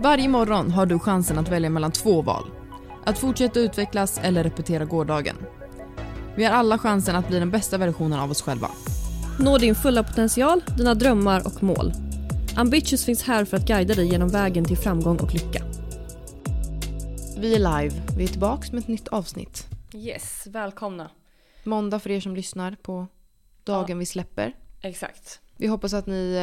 Varje morgon har du chansen att välja mellan två val. Att fortsätta utvecklas eller repetera gårdagen. Vi har alla chansen att bli den bästa versionen av oss själva. Nå din fulla potential, dina drömmar och mål. Ambitious finns här för att guida dig genom vägen till framgång och lycka. Vi är live. Vi är tillbaka med ett nytt avsnitt. Yes, välkomna. Måndag för er som lyssnar på dagen vi släpper. Exakt. Vi hoppas att ni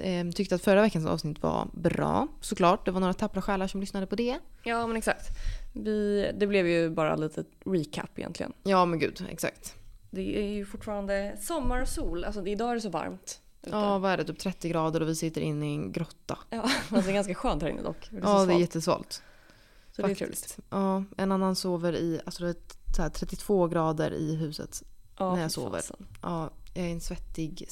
eh, tyckte att förra veckans avsnitt var bra. Såklart, det var några tappra själar som lyssnade på det. Ja, men exakt. Vi, det blev ju bara lite recap egentligen. Ja men gud, exakt. Det är ju fortfarande sommar och sol. Alltså idag är det så varmt. ute. Ja vad är det, typ 30 grader och vi sitter inne i en grotta. ja alltså det är ganska skönt här inne dock. Det Ja det är svalt. jättesvalt. Så det är faktiskt. trevligt. Ja, en annan sover i alltså det är så här 32 grader i huset. Ja, när jag sover. fasen. Ja, jag är en svettig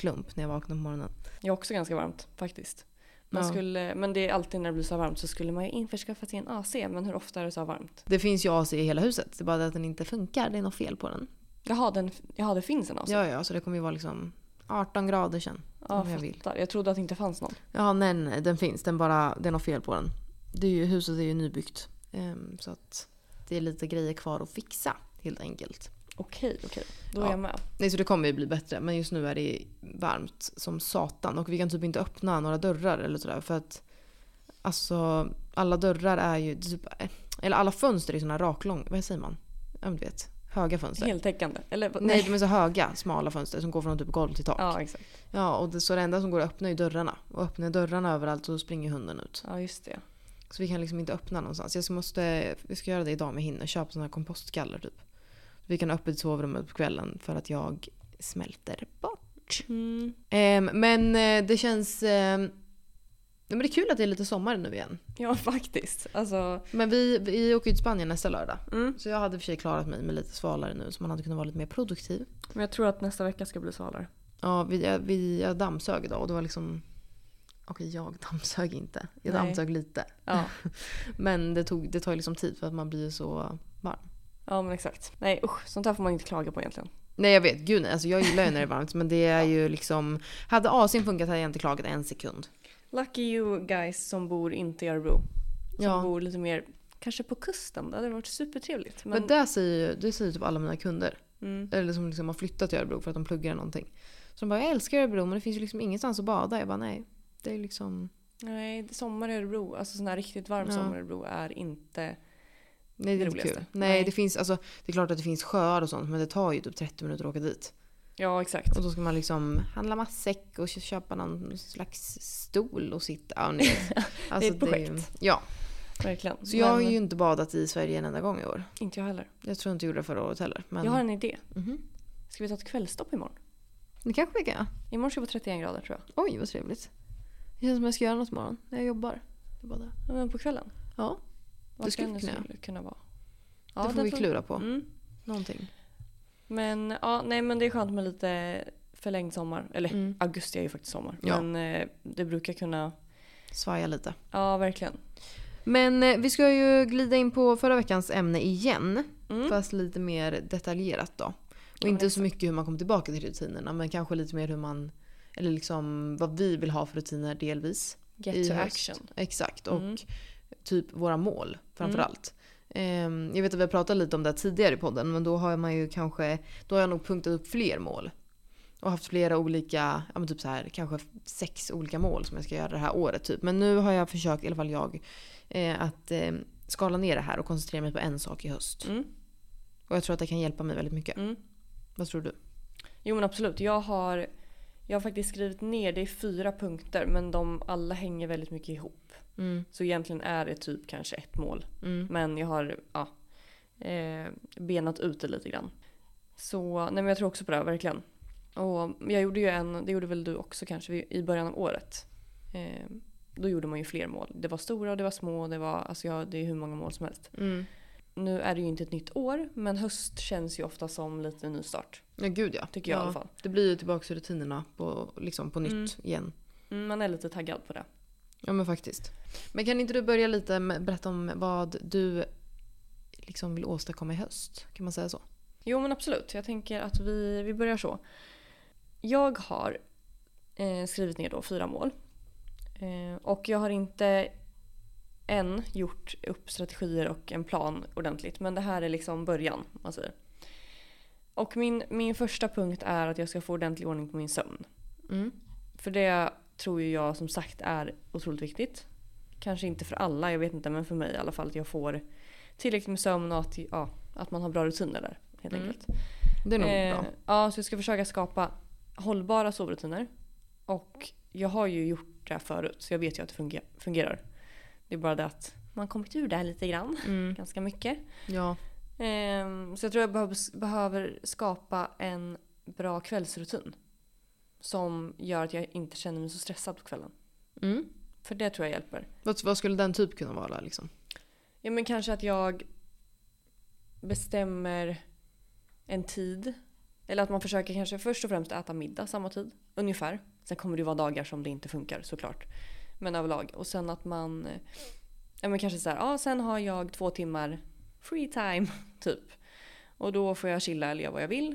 smörklump när jag vaknar på morgonen. Jag har också ganska varmt faktiskt. Man Ja. skulle, men det är alltid när det blir så varmt så skulle man ju införskaffa sig en AC. Men hur ofta är det så varmt? Det finns ju AC i hela huset, det är bara det att den inte funkar. Det är något fel på den. Jaha, den, jaha det finns en AC? Ja, ja, så det kommer ju vara liksom 18 grader sen. ja om jag vill. fattar. Jag trodde att det inte fanns någon. Ja, nej, nej, den finns. Den bara, det är något fel på den. Det är ju, huset är ju nybyggt. Ehm, så att det är lite grejer kvar att fixa helt enkelt. Okej, okej. Då är Ja. jag med. Nej, så det kommer ju bli bättre. Men just nu är det varmt som satan. Och vi kan typ inte öppna några dörrar eller sådär. För att alltså alla dörrar är ju typ, eller alla fönster är såna raklång, vad säger man? Ja du vet, höga fönster. Heltäckande. Eller vad- Nej, de är så höga, smala fönster som går från typ golv till tak. Ja, Ja, exakt. och det, så det enda som går att öppna är dörrarna. Och öppnar dörrarna överallt så springer hunden ut. Ja, just det. Så vi kan liksom inte öppna någonstans. Jag ska, måste, vi ska göra det idag med hinner. Köpa såna här kompostgaller typ. Vi kan ha öppet sovrummet på kvällen för att jag smälter bort. Mm. Ehm, men eh, det känns... ja, men det är kul att det är lite sommar nu igen. Ja, faktiskt. Alltså, Men vi, vi åker ju till Spanien nästa lördag. mm. Så jag hade för sig klarat mig med lite svalare nu så man hade kunnat vara lite mer produktiv. Men jag tror att nästa vecka ska bli svalare. Ja, vi, jag, vi, jag dammsög idag och det var liksom... Okej, jag dammsög inte. Jag Nej. dammsög lite. Ja, Men det, tog, det tar ju liksom tid för att man blir så varm. Ja men exakt. Nej usch, sånt här får man inte klaga på egentligen. Nej jag vet, gud nej. Alltså, jag gillar ju när det är varmt men det är ju liksom... Hade AC'n funkat hade jag inte klagat en sekund. Lucky you guys som bor inte i Örebro. Som Ja. bor lite mer, kanske på kusten. Det hade varit supertrevligt. Men, Men, det säger ju det säger typ alla mina kunder. mm, Eller som liksom har flyttat till Örebro för att de pluggar någonting. Så de bara, jag älskar Örebro men det finns ju liksom ingenstans att bada. Jag bara, nej. Det är liksom... nej, sommar i Örebro, alltså sån här riktigt varm Ja. sommar i Örebro är inte... Nej, det är Det inte kul. Nej, Nej. det finns, alltså, det är klart att det finns sjöar och sånt men det tar ju typ 30 minuter att åka dit. Ja, exakt. Och då ska man liksom handla matsäck och köpa någon slags stol och sitta. Nej. Alltså, ett projekt. ja, Verkligen. så jag har Men ju inte badat i Sverige en enda gång i år. Inte jag heller. Jag tror inte jag gjorde det förra året heller. Men... Jag har en idé. Mhm. Ska vi ta ett kvällstopp imorgon? Det kanske vi kan göra. Imorgon ska det vara 31 grader tror jag. Oj vad trevligt. Det känns som jag ska göra något imorgon jag jobbar. Det är bara det. Ja, Men på kvällen? Ja, Vad skulle kan vi kunna skulle kunna vara? det får vi klura på. Mm. Någonting. Men ja, nej men det är skönt med lite förlängd sommar. Eller Mm. augusti är ju faktiskt sommar. Ja. Men eh, det brukar kunna, Svaja lite. ja verkligen. Men eh, vi ska ju glida in på förra veckans ämne igen. Mm. Fast lite mer detaljerat då. Och Ja, inte så mycket hur man kommer tillbaka till rutinerna men kanske lite mer hur man eller liksom vad vi vill ha för rutiner delvis. Get to höst. action. Exakt och Mm. Typ våra mål framförallt. Mm. Eh, jag vet att vi har pratat lite om det tidigare i podden men då har man ju kanske, då har jag nog punktat upp fler mål. Och haft flera olika, ja men typ så här, kanske sex olika mål som jag ska göra det här året typ. Men nu har jag försökt, i alla fall jag, eh, att eh, skala ner det här och koncentrera mig på en sak i höst. Mm. Och jag tror att det kan hjälpa mig väldigt mycket. Mm. Vad tror du? Jo men absolut. Jag har, jag har faktiskt skrivit ner det i fyra punkter men de alla hänger väldigt mycket ihop. Mm, Så egentligen är det typ kanske ett mål. mm, Men jag har ja, eh, benat ut det lite grann. Så nej men jag tror också på det här, verkligen. Och jag gjorde ju en, det gjorde väl du också kanske i början av året. Eh, då gjorde man ju fler mål. Det var stora och det var små. Det, var, alltså jag, det är hur många mål som helst. mm. Nu är det ju inte ett nytt år men höst känns ju ofta som lite nystart. Ja gud ja. Tycker jag ja, i alla fall. Det blir ju tillbaka till rutinerna på, liksom på nytt Mm. igen. Mm, man är lite taggad på det. Ja men faktiskt. Men kan inte du börja lite med berätta om vad du liksom vill åstadkomma i höst? Kan man säga så? Jo men absolut. Jag tänker att vi, vi börjar så. Jag har eh, skrivit ner då fyra mål. Eh, och jag har inte än gjort upp strategier och en plan ordentligt. Men det här är liksom början. Man säger. Och min, min första punkt är att jag ska få ordentlig ordning på min sömn. Mm. För det tror ju jag som sagt är otroligt viktigt. Kanske inte för alla, jag vet inte, men för mig i alla fall. Att jag får tillräckligt med sömn och att, ja, att man har bra rutiner där. Helt Mm. enkelt. Det är nog Eh, bra. Ja, så jag ska försöka skapa hållbara sovrutiner. Och jag har ju gjort det här förut så jag vet ju att det funger- fungerar. Det är bara det att man kommit ur det här lite grann. Mm. Ganska mycket. Ja. Ehm, så jag tror jag behöver, behöver skapa en bra kvällsrutin. Som gör att jag inte känner mig så stressad på kvällen. Mm. För det tror jag hjälper. Vad, vad skulle den typ kunna vara liksom? Ja men kanske att jag bestämmer en tid. Eller att man försöker kanske först och främst äta middag samma tid. Ungefär. Sen kommer det vara dagar som det inte funkar såklart. Men överlag. Och sen att man... eh, Ja men kanske så här, ja sen har jag två timmar free time typ. Och då får jag chilla eller göra vad jag vill.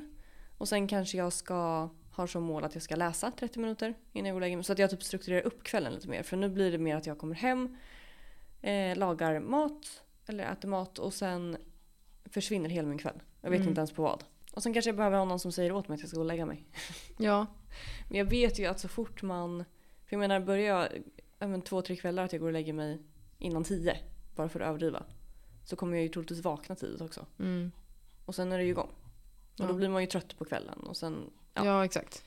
Och sen kanske jag ska ha som mål att jag ska läsa 30 minuter innan jag går och lägger mig. Så att jag typ strukturerar upp kvällen lite mer. För nu blir det mer att jag kommer hem, eh, lagar mat eller äter mat och sen försvinner hela min kväll. Jag vet Mm. inte ens på vad. Och sen kanske jag behöver ha någon som säger åt mig att jag ska gå och lägga mig. Ja. Men jag vet ju att så fort man... För jag menar börjar jag ja, men två, tre kvällar att jag går och lägger mig innan tio, bara för att överdriva. Så kommer jag ju troligtvis vakna tidigt också. Mm. Och sen är det ju igång. Och Ja. då blir man ju trött på kvällen. Och sen, Ja. Ja. exakt.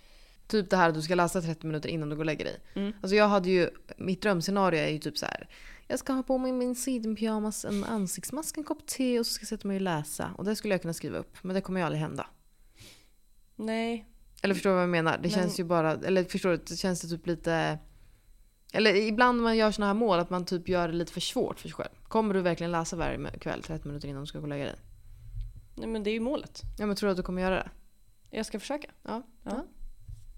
Typ det här att du ska läsa 30 minuter innan du går och lägger dig. Mm. Alltså jag hade ju, mitt drömscenario är ju typ så här. Jag ska ha på mig min sidenpyjamas, en ansiktsmask, en kopp te och så ska jag sätta mig och läsa. Och det skulle jag kunna skriva upp. Men det kommer ju aldrig hända. nej. Eller förstår du vad jag menar? Det Men- känns ju bara, eller förstår du? Det känns det typ lite... Eller ibland när man gör såna här mål att man typ gör det lite för svårt för sig själv. Kommer du verkligen läsa varje kväll 30 minuter innan du ska gå och lägga dig? nej, men det är ju målet. Ja men tror du att du kommer göra det? Jag ska försöka. Ja. Ja.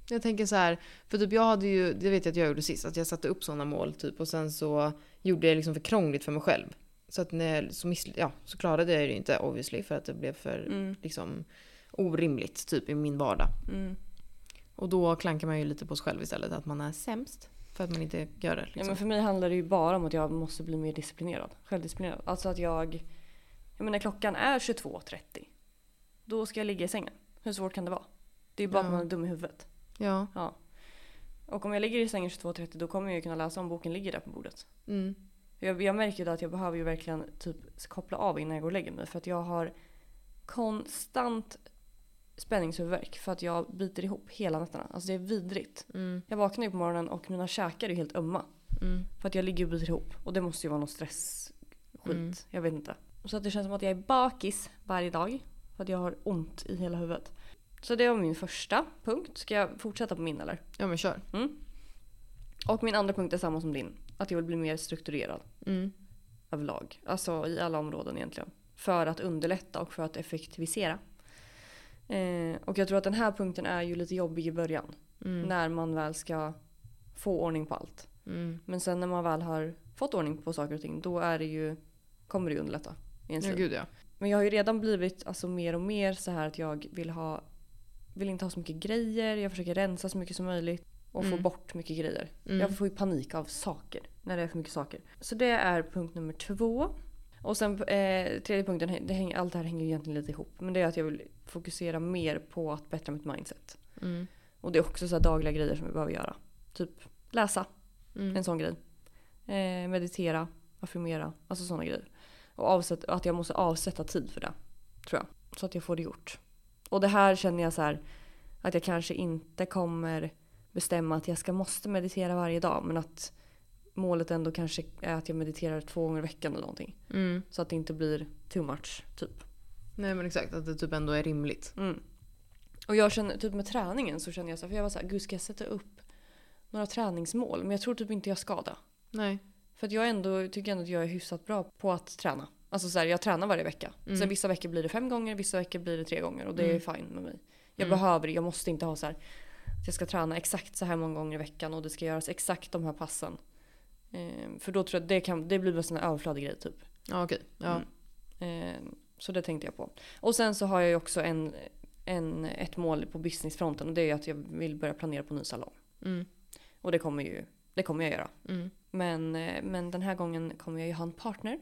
Jag tänker så här, för typ jag hade ju, det vet jag att jag gjorde sist, att jag satte upp sådana mål typ och sen så gjorde jag det liksom för krångligt för mig själv. Så att när jag, så, miss, ja, så klarade jag det ju inte obviously för att det blev för Mm. liksom orimligt typ i min vardag. Mm. Och då klankar man ju lite på sig själv istället, att man är sämst. För att man inte gör det. Ja, Liksom. men för mig handlar det ju bara om att jag måste bli mer disciplinerad. Självdisciplinerad. Alltså att jag... Jag menar klockan är 22.30. Då ska jag ligga i sängen. Hur svårt kan det vara? Det är ju bara Ja. att man är dum i huvudet. Ja. Ja. Och om jag ligger i sängen 22.30 då kommer jag ju kunna läsa om boken ligger där på bordet. Mm. Jag, jag märker ju att jag behöver ju verkligen typ koppla av innan jag går och lägger mig. För att jag har konstant spänningshuvudvärk. För att jag biter ihop hela nätterna. Alltså det är vidrigt. Mm. Jag vaknar ju på morgonen och mina käkar är helt ömma. Mm. För att jag ligger och biter ihop. Och det måste ju vara någon stressskit. Mm. Jag vet inte. Så att det känns som att jag är bakis varje dag. För att jag har ont i hela huvudet. Så det var min första punkt. Ska jag fortsätta på min eller? Ja men kör. Och min andra punkt är samma som din. Att jag vill bli mer strukturerad Mm. överlag. Alltså i alla områden egentligen. För att underlätta och för att effektivisera. Eh, och jag tror att den här punkten är ju lite jobbig i början. Mm. När man väl ska få ordning på allt. Mm. Men sen när man väl har fått ordning på saker och ting då är det ju, kommer det ju underlätta. Ja gud ja. Men jag har ju redan blivit alltså, mer och mer så här att jag vill ha vill inte ha så mycket grejer. Jag försöker rensa så mycket som möjligt. Och få Mm. bort mycket grejer. Mm. Jag får ju panik av saker. När det är för mycket saker. Så det är punkt nummer två. Och sen eh, tredje punkten, det hänger, allt det här hänger ju egentligen lite ihop. Men det är att jag vill fokusera mer på att bättra mitt mindset. Mm. Och det är också så dagliga grejer som vi behöver göra. Typ läsa, Mm. en sån grej. Eh, meditera, affirmera, alltså såna grejer. Och avsätt, att jag måste avsätta tid för det. Tror jag. Så att jag får det gjort. Och det här känner jag så här att jag kanske inte kommer bestämma att jag ska måste meditera varje dag. Men att målet ändå kanske är att jag mediterar två gånger i veckan eller någonting. Mm. Så att det inte blir too much, typ. Nej men exakt, att det typ ändå är rimligt. Mm. Och jag känner, typ med träningen så känner jag så här, för jag var så här, gud ska jag sätta upp några träningsmål? Men jag tror typ inte jag ska det. Nej. För att jag ändå, tycker ändå att jag är hyfsat bra på att träna. Alltså så här, jag tränar varje vecka. Mm. Sen vissa veckor blir det fem gånger, vissa veckor blir det tre gånger. Och det Mm. är fine med mig. Jag Mm. behöver jag måste inte ha så här att jag ska träna exakt så här många gånger i veckan och det ska göras exakt de här passen. Ehm, för då tror jag att det, kan, det blir en överflödig grej typ. Ja okej. Ja. Mm. Ehm, så det tänkte jag på. Och sen så har jag ju också en, en, ett mål på businessfronten och det är att jag vill börja planera på ny salong. Mm. Och det kommer ju Det kommer jag göra. Mm. Men, eh, men den här gången kommer jag ju ha en partner.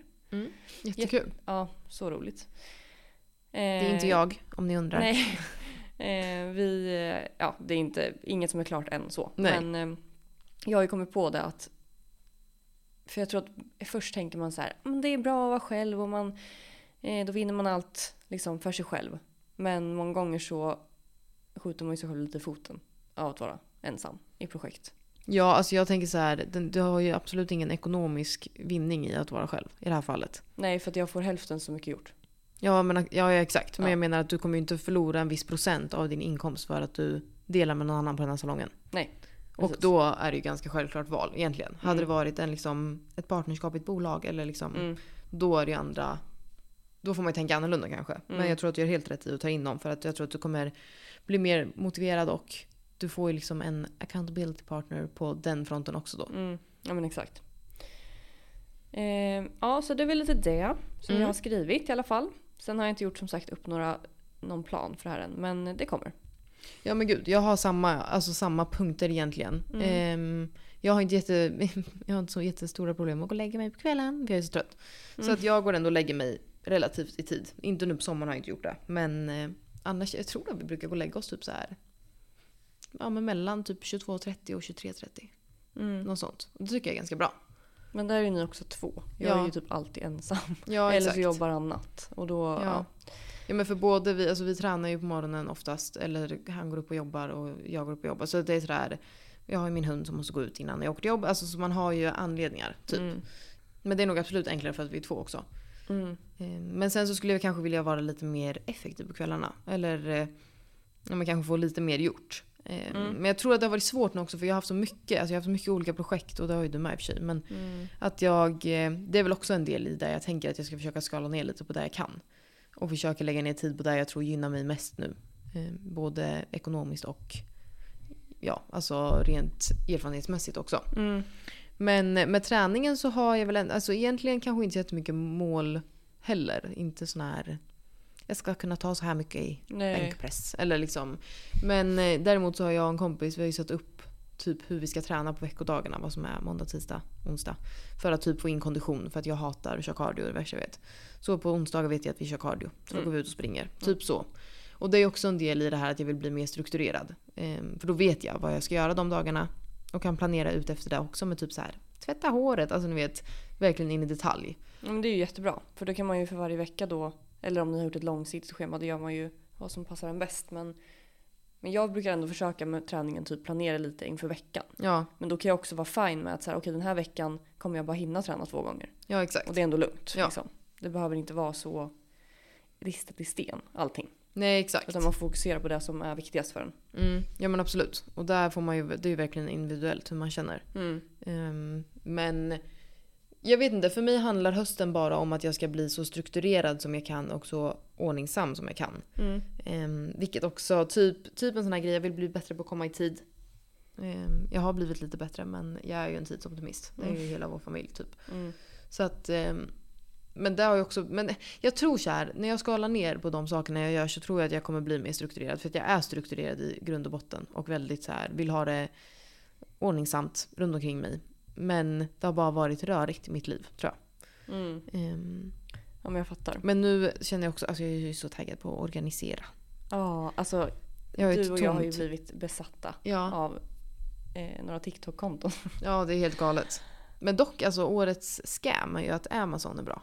Jättekul. Ja, så roligt. Det är inte jag, om ni undrar. Nej. Eh, vi, eh, ja, det är inte, inget som är klart än så. Nej. Men eh, jag har ju kommit på det att för jag tror att först tänker man så här, "Men det är bra att vara själv och man, eh, då vinner man allt liksom för sig själv. Men många gånger så skjuter man ju sig själv lite i foten av att vara ensam i projekt. Ja, alltså jag tänker så här, du har ju absolut ingen ekonomisk vinning i att vara själv i det här fallet. Nej, för att jag får hälften så mycket gjort. Ja, men, ja, exakt. Men Ja. jag menar att du kommer ju inte förlora en viss procent av din inkomst för att du delar med någon annan på den här salongen. Nej. Och precis. då är det ju ganska självklart val egentligen. Hade Mm. det varit en, liksom, ett partnerskap i ett bolag eller liksom, Mm. då är det ju andra... Då får man ju tänka annorlunda kanske. Men Mm. jag tror att du gör helt rätt i att ta in dem för att jag tror att du kommer bli mer motiverad och du får ju liksom en accountability partner på den fronten också då. Mm, ja men exakt. Eh, ja, så det är väl lite det som Mm. jag har skrivit i alla fall. Sen har jag inte gjort som sagt upp några, någon plan för det här än, men det kommer. Ja men gud, jag har samma, alltså samma punkter egentligen. Mm. Ehm, jag, har inte jätte, jag har inte så jättestora problem med att gå och lägga mig på kvällen för jag är så trött. Så Mm. att jag går ändå och lägger mig relativt i tid. Inte nu på sommaren har jag inte gjort det. Men eh, annars, jag tror att vi brukar gå och lägga oss typ så här. Ja men mellan typ 22.30 och 23.30. Mm. Något sånt. Det tycker jag är ganska bra. Men där är ju ni också två. Jag Ja. är ju typ alltid ensam. Ja Eller så jobbar annat. Och då, Ja. ja. Ja men för både vi, alltså vi tränar ju på morgonen oftast. Eller han går upp och jobbar och jag går upp och jobbar. Så det är sådär. Jag har ju min hund som måste gå ut innan jag åker till jobb. Alltså så man har ju anledningar. Typ. Mm. Men det är nog absolut enklare för att vi är två också. Mm. Eh, Men sen så skulle jag kanske vilja vara lite mer effektiv på kvällarna. Eller eh, ja, men kanske få lite mer gjort. Eh, Mm. Men jag tror att det har varit svårt nu också för jag har haft så mycket. Alltså jag har haft så mycket olika projekt och det har ju du med i och för sig. Men Mm. att jag, det är väl också en del i där jag tänker att jag ska försöka skala ner lite på det jag kan. Och försöka lägga ner tid på det jag tror gynnar mig mest nu. Både ekonomiskt och ja, alltså rent erfarenhetsmässigt också. Mm. Men med träningen så har jag väl en, alltså egentligen kanske inte jättemycket mål heller. Inte sån här, jag ska kunna ta så här mycket i Nej. bänkpress. Eller liksom. Men eh, däremot så har jag och en kompis, vi har ju satt upp typ hur vi ska träna på veckodagarna. Vad som är måndag, tisdag, onsdag. För att typ få in kondition. För att jag hatar att köra cardio, det är det värsta jag vet. Så på onsdagar vet jag att vi kör cardio. Så Mm. går vi ut och springer. Typ så. Och det är också en del i det här att jag vill bli mer strukturerad. Ehm, för då vet jag vad jag ska göra de dagarna. Och kan planera ut efter det också med typ så här tvätta håret. Alltså ni vet, verkligen in i detalj. Men det är ju jättebra. För då kan man ju för varje vecka då, eller om ni har gjort ett långsiktigt schema, då gör man ju vad som passar en bäst. Men, men jag brukar ändå försöka med träningen typ planera lite inför veckan. Ja, Men då kan jag också vara fine med att så här, okej den här veckan kommer jag bara hinna träna två gånger. ja exakt. Och det är ändå lugnt. Ja. Liksom. Det behöver inte vara så ristat i sten allting. Nej exakt. Utan man fokuserar på det som är viktigast för en. Mm, ja men absolut. Och där får man ju, det är ju verkligen individuellt hur man känner. Mm. Ehm, men jag vet inte, för mig handlar hösten bara om att jag ska bli så strukturerad som jag kan och så ordningsam som jag kan. Mm. Ehm, vilket också, typ, typ en sån här grej, jag vill bli bättre på att komma i tid. Ehm, jag har blivit lite bättre men jag är ju en tidsoptimist. Det är ju hela vår familj typ. Mm. Så att, men det har jag också, men jag tror så här, när jag skalar ner på de sakerna jag gör så tror jag att jag kommer bli mer strukturerad. För att jag är strukturerad i grund och botten och väldigt så här, vill ha det ordningsamt runt omkring mig. Men det har bara varit rörigt i mitt liv tror jag. Mm. Ehm, Ja men jag fattar. men nu känner jag också, alltså jag är ju så taggad på att organisera. Ja, alltså du och jag har ju tomt- blivit besatta Ja, av eh, några TikTok-konton. ja, det är helt galet. Men dock, alltså årets scam är ju att Amazon är bra.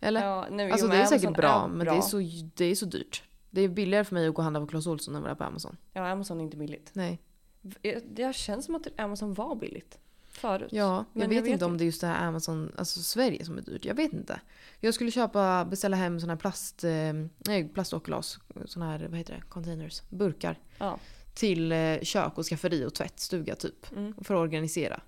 Eller? Ja, nej, alltså jo, det är säkert bra, men bra. Det, är så, det är så dyrt. Det är billigare för mig att gå och handla på Clas Ohlson än vad det är på Amazon. Ja, Amazon är inte billigt. Nej. Det det känns som att Amazon var billigt förut. Ja, jag Men vet, jag vet inte om det är just det här Amazon, alltså Sverige som är dyrt. Jag vet inte. Jag skulle köpa, beställa hem såna här plast, eh, nej plast och glas, såna här, vad heter det, containers, burkar. Ja. Till eh, kök och skafferi och tvättstuga typ. Mm. För att organisera.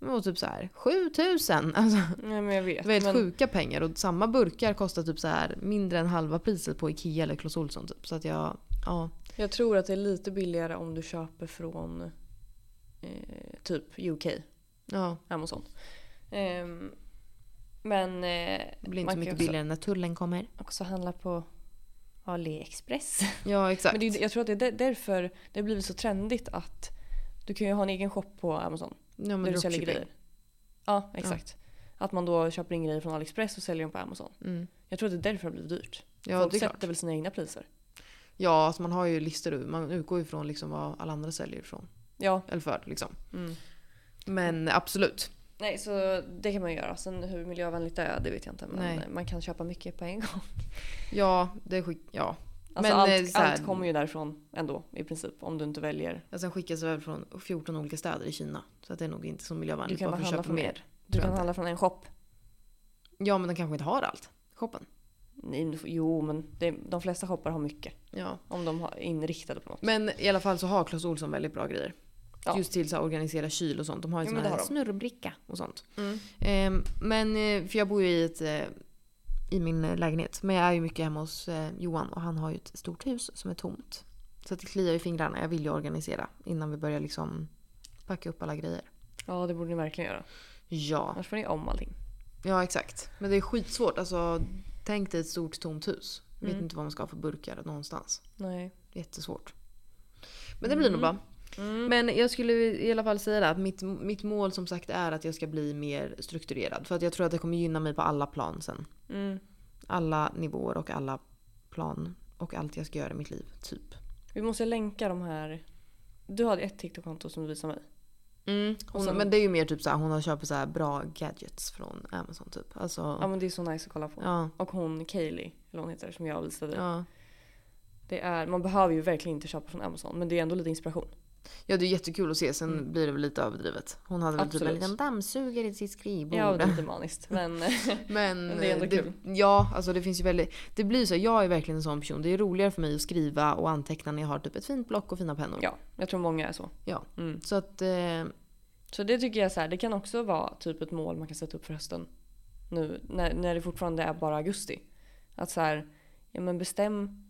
Det var typ så här 7000! Alltså, Nej men jag vet. det var helt men, sjuka pengar. Och samma burkar kostar typ så här mindre än halva priset på Ikea eller Clas Ohlson typ. Så att jag, ja. Jag tror att det är lite billigare om du köper från eh, typ UK, ja Amazon. Ehm, men eh, det blir inte så mycket billigare när tullen kommer. också handla på AliExpress. Ja exakt. Men det jag tror att det är där- därför det har blivit så trendigt att du kan ju ha en egen shop på Amazon. Ja, men där du säljer grejer. Ja, exakt. Att man då köper in grejer från AliExpress och säljer dem på Amazon. Mm. Jag tror att det är därför det har blivit dyrt. Ja, Folk det är sätter klart. väl sina egna priser. Ja, alltså man har ju listor. Man utgår ju från liksom vad alla andra säljer ifrån. Ja. Eller för liksom. Mm. Men absolut. Nej, så det kan man göra. Sen hur miljövänligt det är, det vet jag inte. Men Nej. man kan köpa mycket på en gång. Ja, det är skit. Ja. Alltså Men, eh, allt, så här- allt kommer ju därifrån ändå i princip. Om du inte väljer. Ja, sen skickas väl från 14 olika städer i Kina. Så att det är nog inte så Du miljövänligt kan bara att handla från mer. Du kan handla från en shop. Ja, men de kanske inte har allt. Shoppen. Nej, men du jo, men det, de flesta shoppar har mycket. Ja. Om de har inriktade på något. Men i alla fall så har Clas Ohlson väldigt bra grejer. Ja. Just till här, organisera kyl och sånt. De har ju Ja, sån men här snurrbricka och sånt. Mm. Ehm, men, eh, för jag bor ju i, ett, eh, i min eh, lägenhet. Men jag är ju mycket hemma hos eh, Johan och han har ju ett stort hus som är tomt. Så det kliar i fingrarna. Jag vill ju organisera innan vi börjar liksom packa upp alla grejer. Ja, det borde ni verkligen göra. Ja, Annars får ni om allting. ja exakt. Men det är skitsvårt. Alltså, tänk dig ett stort tomt hus. Jag vet Mm. inte vad man ska ha för burkar någonstans. Nej. Jättesvårt. Men det blir nog bra. Mm. Men jag skulle i alla fall säga det att mitt, mitt mål som sagt är att jag ska bli mer strukturerad. För att jag tror att det kommer gynna mig på alla plan sen. Mm. Alla nivåer och alla plan. Och allt jag ska göra i mitt liv, typ. Vi måste länka de här. Du hade ett TikTok-konto som du visade mig. Hon, Och sen- men det är ju mer typ såhär, hon har köpt så bra gadgets från Amazon typ. Alltså, Ja men det är så nice att kolla på. ja, Och hon Kaylee, eller hon heter, som jag visade ja. Det är, man behöver ju verkligen inte köpa från Amazon men det är ändå lite inspiration. Ja, det är jättekul att se. Sen Mm. blir det väl lite överdrivet. Hon hade väl typ en liten dammsugare i sitt skrivbord. Ja det är lite maniskt men Men, Men det är ändå det, kul. Ja, alltså det finns ju väldigt... Det blir så, jag är verkligen en sån person. Det är roligare för mig att skriva och anteckna när jag har typ ett fint block och fina pennor. ja, jag tror många är så. Ja. Mm. Så att... Eh, Så det tycker jag så här, det kan också vara typ ett mål man kan sätta upp för hösten. Nu när, när det fortfarande är bara augusti. Att så här, ja men bestäm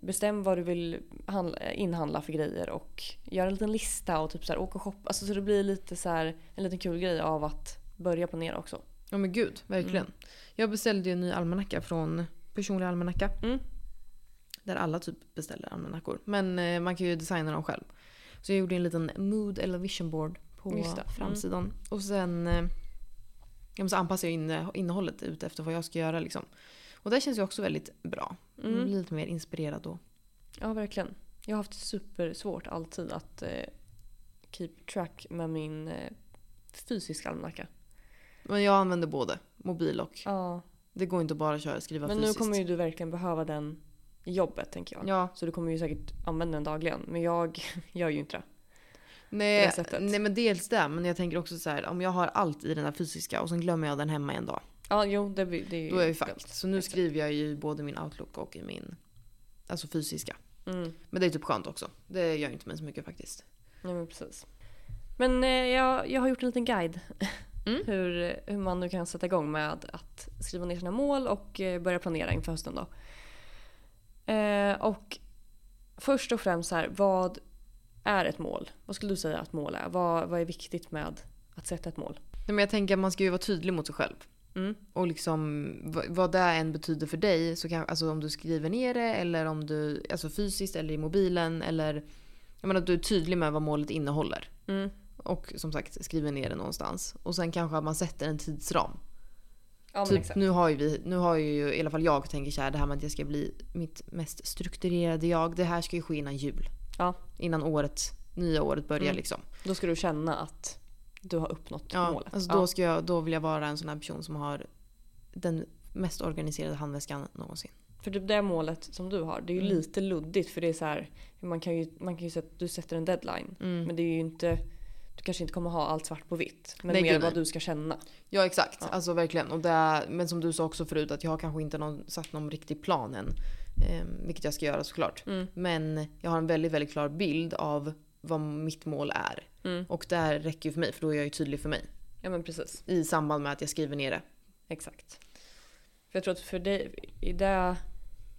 Bestäm vad du vill handla, inhandla för grejer och gör en liten lista och typ så här, åk och shoppa. Alltså så det blir lite så här, en liten kul grej av att börja planera också. ja men gud, verkligen. Mm. Jag beställde ju en ny almanacka från Personlig almanacka. Mm. Där alla typ beställer almanackor. Men eh, man kan ju designa dem själv. Så jag gjorde en liten mood eller vision board på. Mm. framsidan. Och sen eh, ja, så anpassar jag inne, innehållet ut efter vad jag ska göra. Liksom. Och det känns ju också väldigt bra. Mm. blir lite mer inspirerad då. Ja, verkligen. Jag har haft supersvårt alltid att eh, keep track med min eh, fysiska almanacka. Men jag använder både mobil och... Ja. Det går inte att bara köra skriva Men nu fysiskt. kommer ju du verkligen behöva den i jobbet tänker jag. Ja, Så du kommer ju säkert använda den dagligen. Men jag gör ju inte det. nej, det nej men dels det. Men jag tänker också så här, om jag har allt i den här fysiska och sen glömmer jag den hemma en dag. Ja, jo, det, det är ju Då är dumt. fucked. Så nu skriver jag ju både min outlook och i min alltså fysiska. Mm. Men det är typ skönt också. Det gör inte mig så mycket faktiskt. Ja, men precis. Men eh, jag, jag har gjort en liten guide. Mm. hur, hur man nu kan sätta igång med att skriva ner sina mål och eh, börja planera inför hösten då. Eh, och först och främst här, vad är ett mål? Vad skulle du säga att mål är? Vad, vad är viktigt med att sätta ett mål? Nej, men jag tänker att man ska ju vara tydlig mot sig själv. Mm. Och liksom vad, det än betyder för dig. Så kan, alltså om du skriver ner det eller om du, alltså fysiskt eller i mobilen eller jag menar att du är tydlig med vad målet innehåller. Mm. Och som sagt skriver ner det någonstans. Och sen kanske att man sätter en tidsram. Ja, typ, exakt. nu har ju vi, nu har ju i alla fall jag tänker så här, det här med att jag ska bli mitt mest strukturerade jag. Det här ska ju ske innan jul. Ja. Innan året, nya året börjar Mm. liksom. Då ska du känna att du har uppnått Ja, målet. alltså då, ska jag, då vill jag vara en sån här person som har den mest organiserade handväskan någonsin. För typ det målet som du har, det är ju Mm. lite luddigt för det är så här, man kan ju, man kan ju sätta, du sätter en deadline. Mm. Men det är ju inte, du kanske inte kommer ha allt svart på vitt. Men Nej, mer gud, vad nej. du ska känna. Ja exakt, Ja. alltså verkligen. Och det, men som du sa också förut att jag har kanske inte någon, satt någon riktig plan än. Eh, vilket jag ska göra såklart. Mm. Men jag har en väldigt, väldigt klar bild av vad mitt mål är. Mm. Och det här räcker ju för mig för då är jag ju tydlig för mig. Ja men precis, I samband med att jag skriver ner det. exakt. För jag tror att för dig, i det,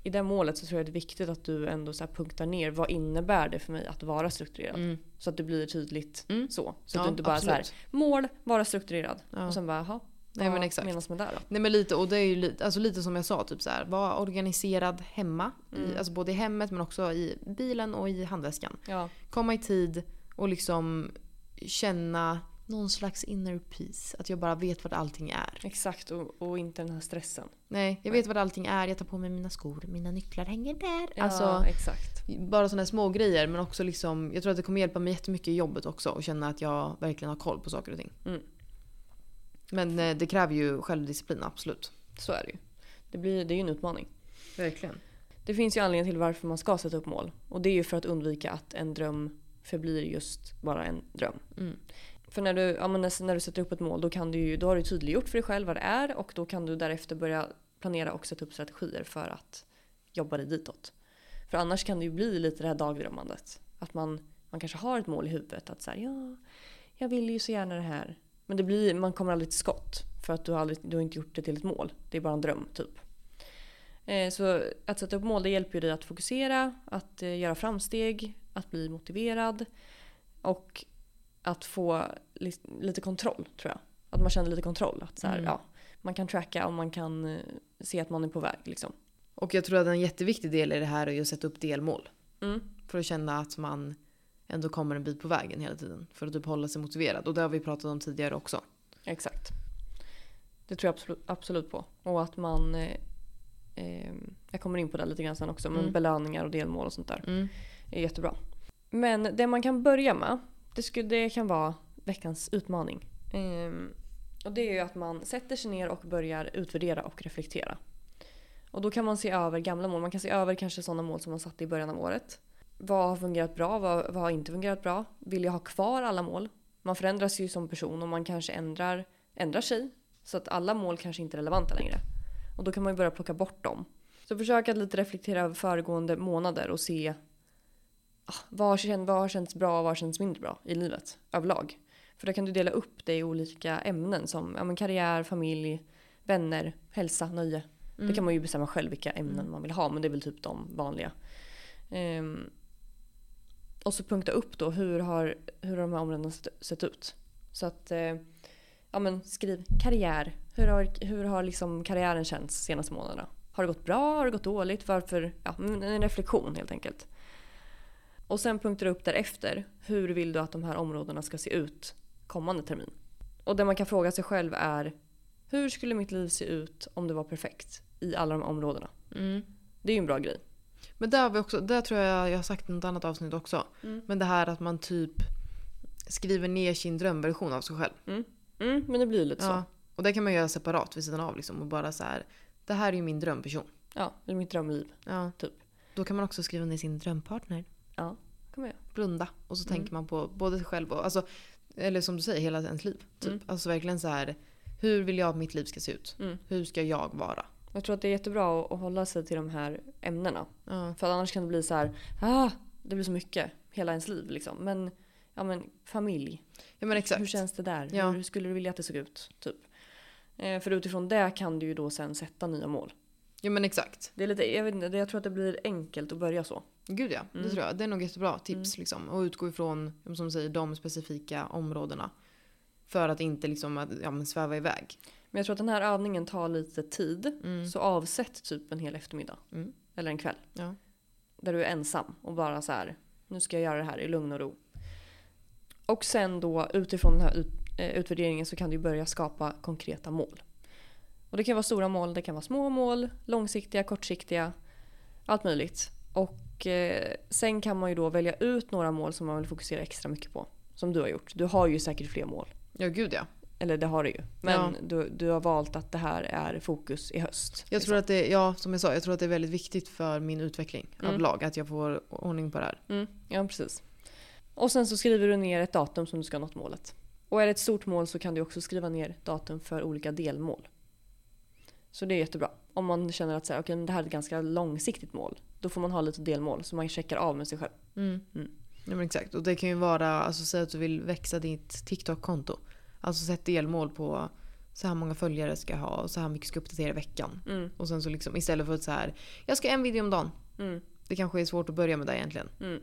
i det målet så tror jag det är viktigt att du ändå så punktar ner vad innebär det för mig att vara strukturerad. Mm. Så att det blir tydligt Mm. så. Så att Ja, du inte bara så här, absolut. mål, vara strukturerad. Ja. Och sen bara, jaha, Nej, men exakt. menas med det då? Nej men lite, och det är ju lite, alltså lite som jag sa, typ så här, var organiserad hemma. Mm. I, alltså både i hemmet men också i bilen och i handväskan. Ja, Komma i tid och liksom känna någon slags inner peace. Att jag bara vet vad allting är. Exakt, och, och inte den här stressen. Nej, jag vet vad allting är. Jag tar på mig mina skor, mina nycklar hänger där. Ja, Alltså, exakt. bara sådana små grejer men också liksom, jag tror att det kommer hjälpa mig jättemycket i jobbet också och känna att jag verkligen har koll på saker och ting. Mm. Men eh, det kräver ju självdisciplin, absolut. Så är det ju. Det, blir, det är ju en utmaning. Verkligen. Det finns ju anledning till varför man ska sätta upp mål. Och det är ju för att undvika att en dröm förblir just bara en dröm. Mm. För när du, ja, när du sätter upp ett mål då, kan du ju, då har du tydliggjort för dig själv vad det är och då kan du därefter börja planera och sätta upp strategier för att jobba dig ditåt. För annars kan det ju bli lite det här dagdrömmandet. Att man, man kanske har ett mål i huvudet att säga ja, jag vill ju så gärna det här. Men det blir, man kommer aldrig till skott för att du har, aldrig, du har inte gjort det till ett mål. Det är bara en dröm typ. Eh, Så att sätta upp mål det hjälper ju dig att fokusera, att eh, göra framsteg, att bli motiverad och att få li- lite kontroll tror jag. Att man känner lite kontroll. Att så här, Mm. ja, man kan tracka och man kan eh, se att man är på väg. Liksom. Och jag tror att en jätteviktig del i det här är att sätta upp delmål. Mm. För att känna att man ändå kommer en bit på vägen hela tiden. För att typ hålla sig motiverad. Och det har vi pratat om tidigare också. Exakt. Det tror jag absolut, absolut på. Och att man... Eh, eh, jag kommer in på det lite grann sen också. Men Mm. belöningar och delmål och sånt där Mm. är jättebra. Men det man kan börja med, det, skulle, det kan vara veckans utmaning. Ehm, och det är ju att man sätter sig ner och börjar utvärdera och reflektera. Och då kan man se över gamla mål. Man kan se över kanske sådana mål som man satte i början av året. Vad har fungerat bra? Vad, vad har inte fungerat bra? Vill jag ha kvar alla mål? Man förändras ju som person och man kanske ändrar, ändrar sig. Så att alla mål kanske inte är relevanta längre. Och då kan man ju börja plocka bort dem. Så försök att lite reflektera över föregående månader och se ah, vad, har känt, vad har känts bra och vad har känts mindre bra i livet överlag. För då kan du dela upp det i olika ämnen som ja, men karriär, familj, vänner, hälsa, nöje. Mm. Det kan man ju bestämma själv vilka ämnen man vill ha men det är väl typ de vanliga. Ehm, och så punkta upp då hur har, hur har de här områdena sett, ut. Så att eh, ja, men skriv karriär. Hur har, hur har liksom karriären känts senaste månaderna? Har det gått bra? Har det gått dåligt? Varför? Ja, en reflektion helt enkelt. Och sen punktar du upp därefter. Hur vill du att de här områdena ska se ut kommande termin? Och det man kan fråga sig själv är hur skulle mitt liv se ut om det var perfekt i alla de områdena? Mm. Det är ju en bra grej. Men där, har vi också, där tror jag jag har sagt i något annat avsnitt också. Mm. Men det här att man typ skriver ner sin drömversion av sig själv. Mm, men det blir lite så. Ja. Och det kan man göra separat vid sidan av liksom. Och bara så här. Det här är ju min drömperson. Ja, eller mitt drömliv. Ja. Typ. Då kan man också skriva ner sin drömpartner. Ja, kan man göra. Blunda. Och så Mm. tänker man på både sig själv och, alltså, eller som du säger, hela ens liv. Typ. Mm. Alltså verkligen så här. Hur vill jag att mitt liv ska se ut? Mm. Hur ska jag vara? Jag tror att det är jättebra att- att hålla sig till de här ämnena. Ja. För annars kan det bli så här, ah, det blir så mycket hela ens liv liksom. Men, ja men familj, ja men exakt. hur känns det där? Ja. Hur skulle du vilja att det såg ut? Typ. Eh, för utifrån det kan du ju då sen sätta nya mål. Ja men exakt. Det är lite, jag, vet inte, det- jag tror att det blir enkelt att börja så. Gud ja, det Mm. tror jag. Det är nog jättebra tips liksom. Och utgå ifrån, som säger, de specifika områdena. För att inte liksom att, ja, men sväva iväg. Men jag tror att den här övningen tar lite tid. Mm. Så avsätt typ en hel eftermiddag. Mm. Eller en kväll. Ja. Där du är ensam och bara så här, nu ska jag göra det här i lugn och ro. Och sen då utifrån den här ut, eh, utvärderingen så kan du börja skapa konkreta mål. Och det kan vara stora mål, det kan vara små mål, långsiktiga, kortsiktiga, allt möjligt. Och eh, sen kan man ju då välja ut några mål som man vill fokusera extra mycket på. Som du har gjort. Du har ju säkert fler mål. Ja gud ja. Eller det har du ju. Men Ja. du, du har valt att det här är fokus i höst. Jag liksom. tror att det, ja som jag sa, jag tror att det är väldigt viktigt för min utveckling Mm. överlag. Att jag får ordning på det här. Mm, ja, precis. Och sen så skriver du ner ett datum som du ska ha nått målet. Och är det ett stort mål så kan du också skriva ner datum för olika delmål. Så det är jättebra. Om man känner att så här, okay, det här är ett ganska långsiktigt mål. Då får man ha lite delmål så man checkar av med sig själv. Mm. Mm. Ja, men exakt. Och det kan ju vara, alltså säg att du vill växa ditt TikTok-konto. Alltså sätt delmål på så här många följare ska jag ha och så här mycket ska jag uppdatera i veckan. Mm, Och sen så liksom istället för att så här, jag ska en video om dagen. mm, Det kanske är svårt att börja med det egentligen. mm.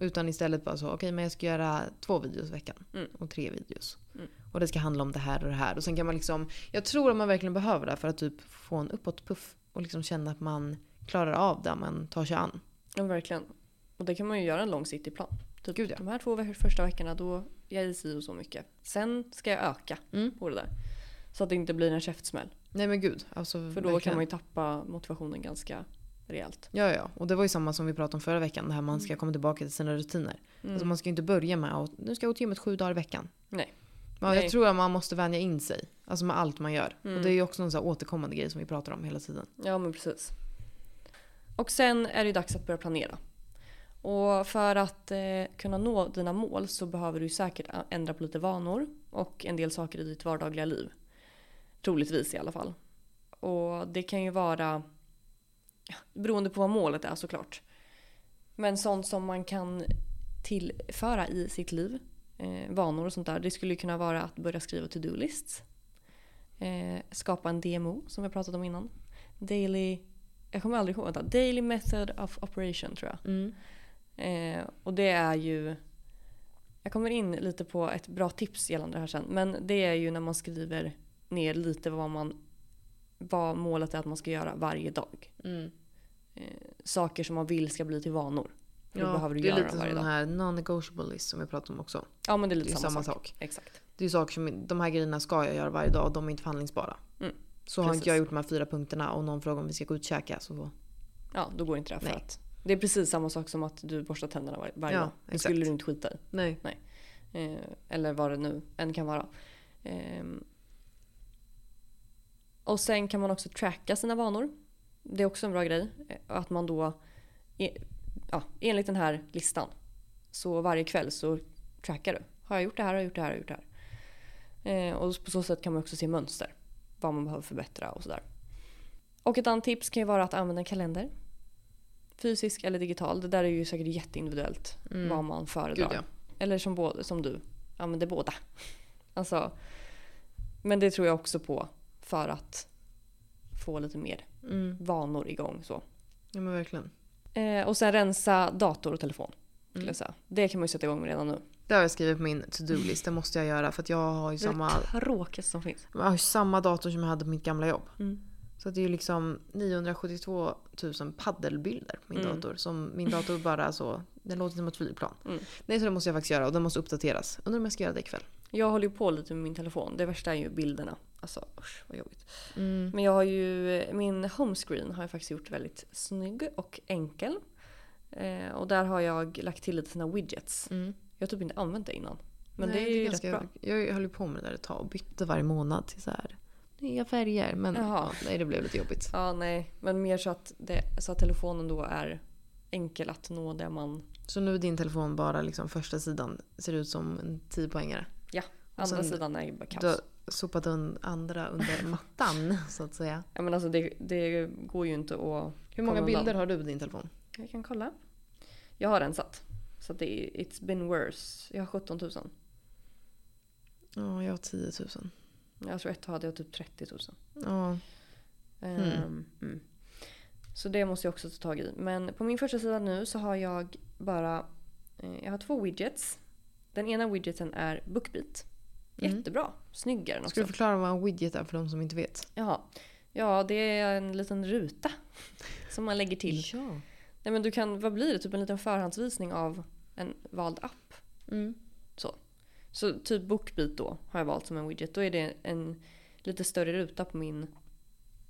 Utan istället bara så, okej men jag ska göra två videos i veckan. Mm. Och tre videos. Mm. Och det ska handla om det här och det här. Och sen kan man liksom, jag tror att man verkligen behöver det för att typ få en uppåtpuff. Och liksom känna att man klarar av det man tar sig an. Ja, verkligen. Och det kan man ju göra en långsiktig plan. Typ Gud, ja. De här två första veckorna då jag är si och så mycket. Sen ska jag öka Mm. på det där. Så att det inte blir en käftsmäll. Nej men gud. Alltså, För då verkligen. kan man ju tappa motivationen ganska rejält. Ja, ja. Och det var ju samma som vi pratade om förra veckan. Det här man ska komma tillbaka till sina rutiner. Mm. Alltså man ska ju inte börja med att nu ska jag gå till gymmet sju dagar i veckan. Nej. Ja, jag tror att man måste vänja in sig. Alltså med allt man gör. Mm. Och det är ju också en sån här återkommande grej som vi pratar om hela tiden. Ja men precis. Och sen är det ju dags att börja planera. Och för att eh, kunna nå dina mål så behöver du säkert ändra på lite vanor och en del saker i ditt vardagliga liv. Troligtvis i alla fall. Och det kan ju vara ja, beroende på vad målet är såklart. Men sånt som man kan tillföra i sitt liv, eh, vanor och sånt där. Det skulle kunna vara att börja skriva to-do-lists. Eh, skapa en DMO som vi har pratat om innan. Daily, jag kommer aldrig ihåg, vänta, Daily Method of Operation tror jag. Mm. Eh, och det är ju, jag kommer in lite på ett bra tips gällande det här sen. Men det är ju när man skriver ner lite vad, man, vad målet är att man ska göra varje dag. Mm. Eh, saker som man vill ska bli till vanor. Ja, behöver du det är göra lite som den här non-negotiable list som vi pratade om också. Ja men det är Det lite är samma, samma sak. sak. Exakt. Det är saker som, de här grejerna ska jag göra varje dag och de är inte förhandlingsbara. Mm, Så har precis. inte jag gjort de här fyra punkterna och någon frågar om vi ska gå ut och käka så Ja, då går inte det för Nej. att det är precis samma sak som att du borstar tänderna var, varje Ja, dag. Det exakt. skulle du inte skita i. nej. Eh, eller vad det nu än kan vara. Ehm. och sen kan man också tracka sina vanor. Det är också en bra grej. Eh, Att man då, e- ja, enligt den här listan, så varje kväll så trackar du. Har jag gjort det här, har jag gjort det här, har jag gjort det här. Eh, och på så sätt kan man också se mönster. Vad man behöver förbättra och sådär. Och ett annat tips kan ju vara att använda en kalender. Fysisk eller digital. Det där är ju säkert jätteindividuellt Mm. vad man föredrar. Gud ja. Eller som, både, som du, använder båda. Alltså, men det tror jag också på för att få lite mer Mm. vanor igång. Så. Ja men verkligen. Eh, och sen rensa dator och telefon. Mm. jag säga. Det kan man ju sätta igång med redan nu. Det har jag skrivit på min to-do-list. Det måste jag göra för att jag har ju Det är samma, det tråkigaste som finns. jag har ju samma dator som jag hade på mitt gamla jobb. Mm. Så det är liksom 972 000 paddelbilder på min Mm. dator. Som min dator bara så, den låter som ett flygplan. Mm. Nej så det måste jag faktiskt göra och den måste uppdateras. Undrar om jag ska göra det ikväll. Jag håller ju på lite med min telefon. Det värsta är ju bilderna. Alltså usch vad jobbigt. Mm. Men jag har ju, min homescreen har jag faktiskt gjort väldigt snygg och enkel. Eh, och där har jag lagt till lite såna widgets. Mm. Jag har typ inte använt det innan. Men Nej, det är ju ganska, rätt bra. Jag höll ju på med det där ett tag och bytte varje månad till så här nya färger. Men ja, nej det blev lite jobbigt. Ja, nej. Men mer så att, det, så att telefonen då är enkel att nå där man... Så nu är din telefon bara liksom första sidan ser ut som en 10-poängare. Andra sen- sidan är bara kaos. Du har sopat un andra under mattan så att säga. Ja, men alltså det, det går ju inte att... Hur många bilder undan. har du på din telefon? Jag kan kolla. Jag har rensat. Så det är, it's been worse. Jag har 17 000. Ja, jag har 10 000. Jag tror ett hade jag typ 30 000. Ja, Ehm, mm. Så det måste jag också ta tag i. Men på min första sida nu så har jag bara... Eh, jag har två widgets. Den ena widgeten är Bookbeat. Mm. Jättebra. Snygg är den också. Ska du förklara vad en widget är för de som inte vet? Jaha. Ja, det är en liten ruta som man lägger till. Ja. Nej, men du kan, vad blir det? Typ en liten förhandsvisning av en vald app. Mm. Så typ Bookbeat då har jag valt som en widget. Då är det en lite större ruta på min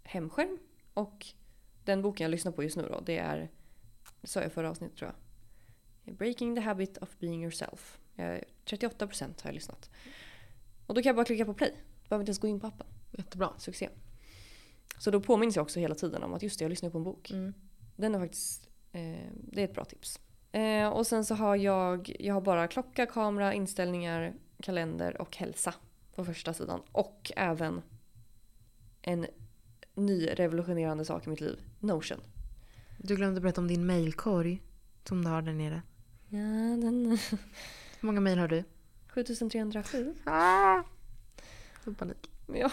hemskärm. Och den boken jag lyssnar på just nu då, det är, det sa jag förra avsnittet tror jag. Breaking the habit of being yourself. Jag, 38% har jag lyssnat. Och då kan jag bara klicka på play. Behöver inte ens gå in på appen. Jättebra. Succé. Så då påminns jag också hela tiden om att just det, jag lyssnar på en bok. Mm. Den är faktiskt, eh, det är ett bra tips. Eh, och sen så har jag, jag har bara klocka, kamera, inställningar, kalender och hälsa på första sidan. Och även en ny revolutionerande sak i mitt liv. Notion. Du glömde berätta om din mailkorg som du har där nere. Ja, den... Hur många mail har du? 7307. Ah! Så panik. Ja,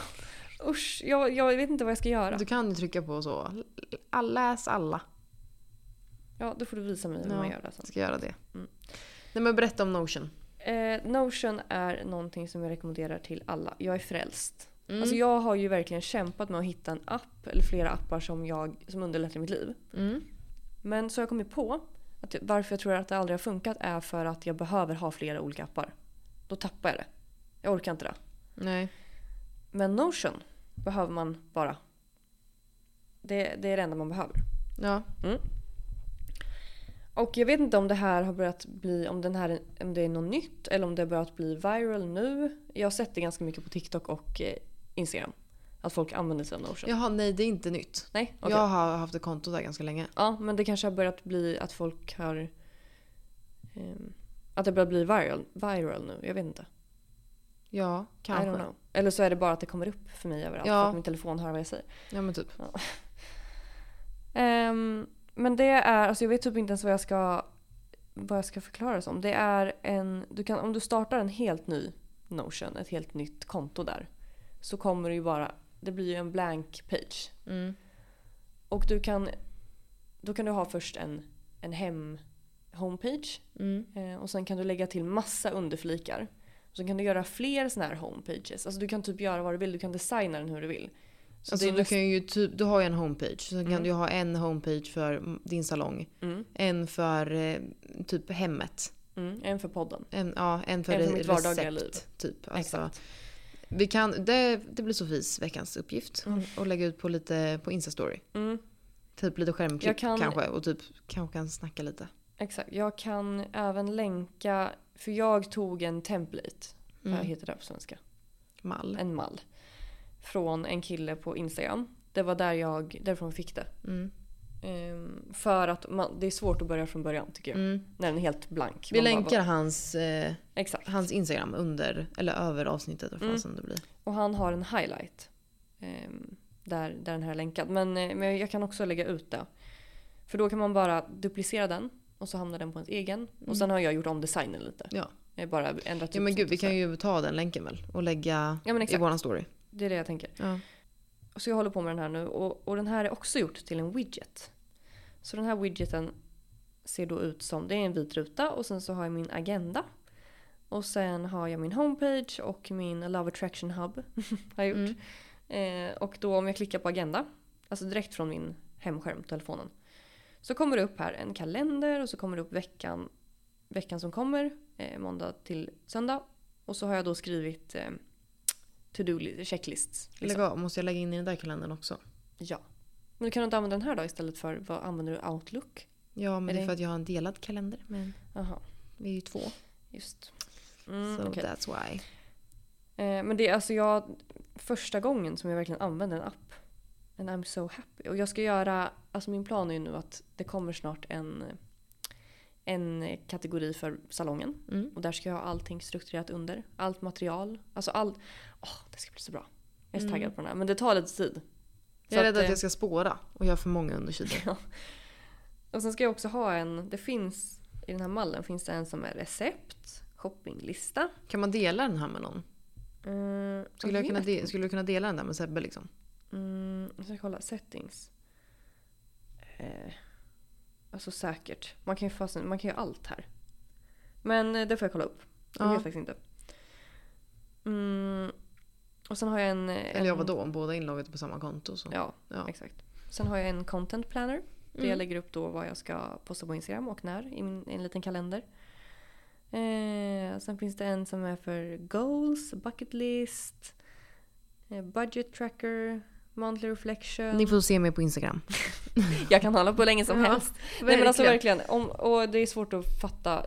usch, jag, jag vet inte vad jag ska göra. Du kan ju trycka på så. Läs alla. Ja, då får du visa mig hur Ja. man gör det sen. Ska göra det. Mm. Nej men berätta om Notion. Eh, Notion är någonting som jag rekommenderar till alla. Jag är frälst. Mm. Alltså jag har ju verkligen kämpat med att hitta en app eller flera appar som, jag, som underlättar mitt liv. Mm. Men så har jag kommit på att varför jag tror att det aldrig har funkat är för att jag behöver ha flera olika appar. då tappar jag det. Jag orkar inte det. Nej. Men Notion behöver man bara. Det, det är det enda man behöver. Ja. Och jag vet inte om det här har börjat bli, om, den här, om det är något nytt eller om det har börjat bli viral nu. Jag har sett det ganska mycket på TikTok och eh, Instagram. Att folk använder sig av Notion. Jaha, nej det är inte nytt. Nej? okej. Jag har haft ett konto där ganska länge. Ja, men det kanske har börjat bli att folk har... ehm, att det börjar bli viral, viral nu. Jag vet inte. Ja, I kanske. don't know. Eller så är det bara att det kommer upp för mig överallt Ja. för att min telefon hör vad jag säger. Ja men typ. Ehm, men det är, alltså jag vet typ inte ens vad jag ska, vad jag ska förklara det som. Det är en, du kan, om du startar en helt ny Notion, ett helt nytt konto där. Så kommer det ju bara, det blir ju en blank page. Mm. Och du kan, då kan du ha först en, en hem homepage. Mm. Eh, och sen kan du lägga till massa underflikar. Och sen kan du göra fler såna här homepages. Alltså du kan typ göra vad du vill, du kan designa den hur du vill. Så Alltså du näst- kan ju typ, du har ju en homepage. Sen kan Mm. du ju ha en homepage för din salong. mm, En för eh, typ hemmet. mm, en för podden. En, ja, en för, En för mitt vardagliga liv. Typ. Alltså, Exakt. vi kan, det, det blir Sofies veckans uppgift. Mm. Och lägga ut på lite på Insta-story. Mm, Typ lite skärmklipp kan- kanske. Och typ kanske kan snacka lite. exakt. Jag kan även länka, för jag tog en template. Vad Mm. heter det på svenska? Mall. En mall. Från en kille på Instagram. Det var där jag, därifrån fick det. Mm. Ehm, för att man, det är svårt att börja från början tycker jag. Mm. När den är helt blank. Vi Man bara- länkar hans, eh, hans Instagram under, eller över avsnittet. Mm. fasen det blir. Och han har en highlight. ehm, där, där den här är länkad. Men, eh, men jag kan också lägga ut det. För då kan man bara duplicera den. Och så hamnar den på ens egen. Och sen har jag gjort om designen lite. Ja. Jag bara ändrat Ja typ men gud, vi sånt kan ju ta den länken väl och lägga Ja i våran story. Det är det jag tänker. Ja. Så jag håller på med den här nu. Och, och den här är också gjort till en widget. Så den här widgeten ser då ut som, det är en vit ruta och sen så har jag min agenda. Och sen har jag min homepage och min Love Attraction Hub. har gjort. Mm. Eh, och då om jag klickar på agenda, alltså direkt från min hemskärm, telefonen. Så kommer det upp här en kalender och så kommer det upp veckan, veckan som kommer, eh, måndag till söndag. Och så har jag då skrivit eh, to-do li- checklists. Lägg Liksom. av, måste jag lägga in i den där kalendern också? Ja. Men du kan inte använda den här då istället för, vad använder du? Outlook? Ja men Är det är det- för att jag har en delad kalender. Men Jaha, vi är ju två. just. Mm, so okej. that's why. eh, men det är alltså jag, första gången som jag verkligen använder en app. And I'm so happy. Och jag ska göra, alltså min plan är ju nu att det kommer snart en, en kategori för salongen. Mm. Och där ska jag ha allting strukturerat under. Allt material. Alltså all... Åh, det ska bli så bra. Jag är så Mm. taggad på den här. Men det tar lite tid. Jag är rädd att eh, jag ska spåra och göra för många undersidor. Och sen ska jag också ha en, det finns i den här mallen finns det en som är recept, shoppinglista. Kan man dela den här med någon? Mm, Skulle, jag kunna de- skulle du kunna dela den där med Sebbe liksom? Mm, jag ska kolla settings. Eh, alltså säkert. Man kan ju fasen, man kan ju allt här. Men eh, det får jag kolla upp. Jag Ja. vet faktiskt inte. Mm, och sen har jag en... en Eller ja vadå, om båda är inloggade på samma konto så. Ja, Ja. exakt. Sen har jag en content planner. Där Mm. jag lägger upp då vad jag ska posta på Instagram och när i min, en liten kalender. Eh, sen finns det en som är för goals, bucket list, eh, budget tracker, monthly reflection. Ni får se mig på Instagram. Jag kan hålla på länge som Ja, helst. Nej men alltså verkligen. verkligen. Om, och det är svårt att fatta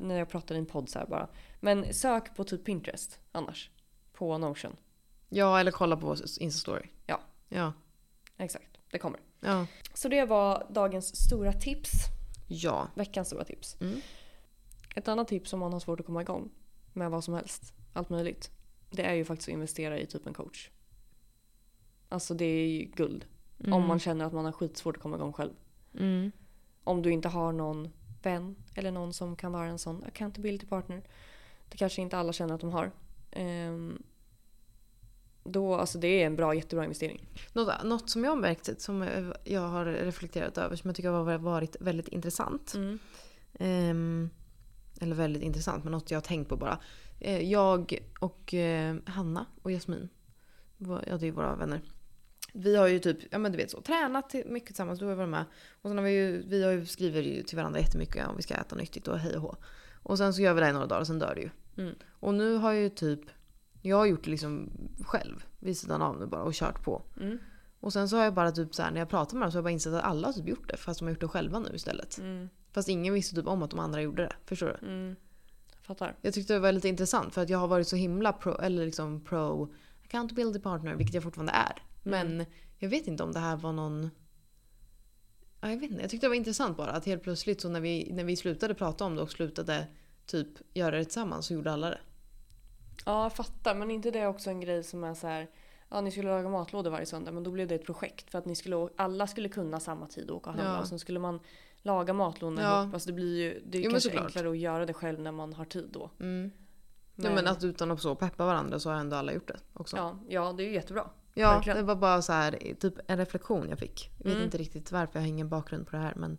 när jag pratar i en podd så här bara. Men sök på typ Pinterest annars. På Notion. Ja eller kolla på Insta-story. Ja. Ja. Exakt, det kommer. Ja. Så det var dagens stora tips. Ja. Veckans stora tips. Mm. Ett annat tips om man har svårt att komma igång med vad som helst, allt möjligt. Det är ju faktiskt att investera i typ en coach. Alltså det är ju guld. Om Mm. man känner att man har skitsvårt att komma igång själv. Mm. Om du inte har någon vän eller någon som kan vara en sån accountability partner. Det kanske inte alla känner att de har. Ehm, då, alltså det är en bra, jättebra investering. Något, något som jag har märkt, som jag har reflekterat över, som jag tycker har varit väldigt intressant. Mm. Ehm, eller väldigt intressant, men något jag har tänkt på bara. Eh, jag och eh, Hanna och Jasmin, ja det är våra vänner. Vi har ju typ, ja men du vet så, tränat mycket tillsammans, du har varit med. Och sen har vi ju, vi har ju skriver ju till varandra jättemycket om vi ska äta nyttigt och hej och hå. Och sen så gör vi det i några dagar och sen dör det ju. Mm. Och nu har jag ju typ, jag har gjort det liksom själv vid sidan av nu bara och kört på. Mm. Och sen så har jag bara typ så här, när jag pratar med dem så har jag bara insett att alla har typ gjort det fast de har gjort det själva nu istället. Mm. Fast ingen visste typ om att de andra gjorde det. Förstår du? Mm. Fattar. Jag tyckte det var lite intressant för att jag har varit så himla pro, eller liksom pro accountability partner, vilket jag fortfarande är. Men jag vet inte om det här var någon... Ja, jag vet inte. Jag tyckte det var intressant bara att helt plötsligt så när vi, när vi slutade prata om det och slutade typ göra det tillsammans så gjorde alla det. Ja, jag fattar. Men inte det också en grej som är så här. Ja, ni skulle laga matlådor varje söndag men då blev det ett projekt för att ni skulle, alla skulle kunna samma tid och åka och handla Ja. och sen skulle man laga matlådorna Ja. ihop. Alltså det blir ju det är Jo, kanske enklare att göra det själv när man har tid då. Mm. Men, ja, men att utan att så peppa varandra så har ändå alla gjort det också. Ja, ja, det är ju jättebra. Verkligen. det var bara så här, typ en reflektion jag fick. Jag vet Mm. inte riktigt varför, jag har ingen bakgrund på det här men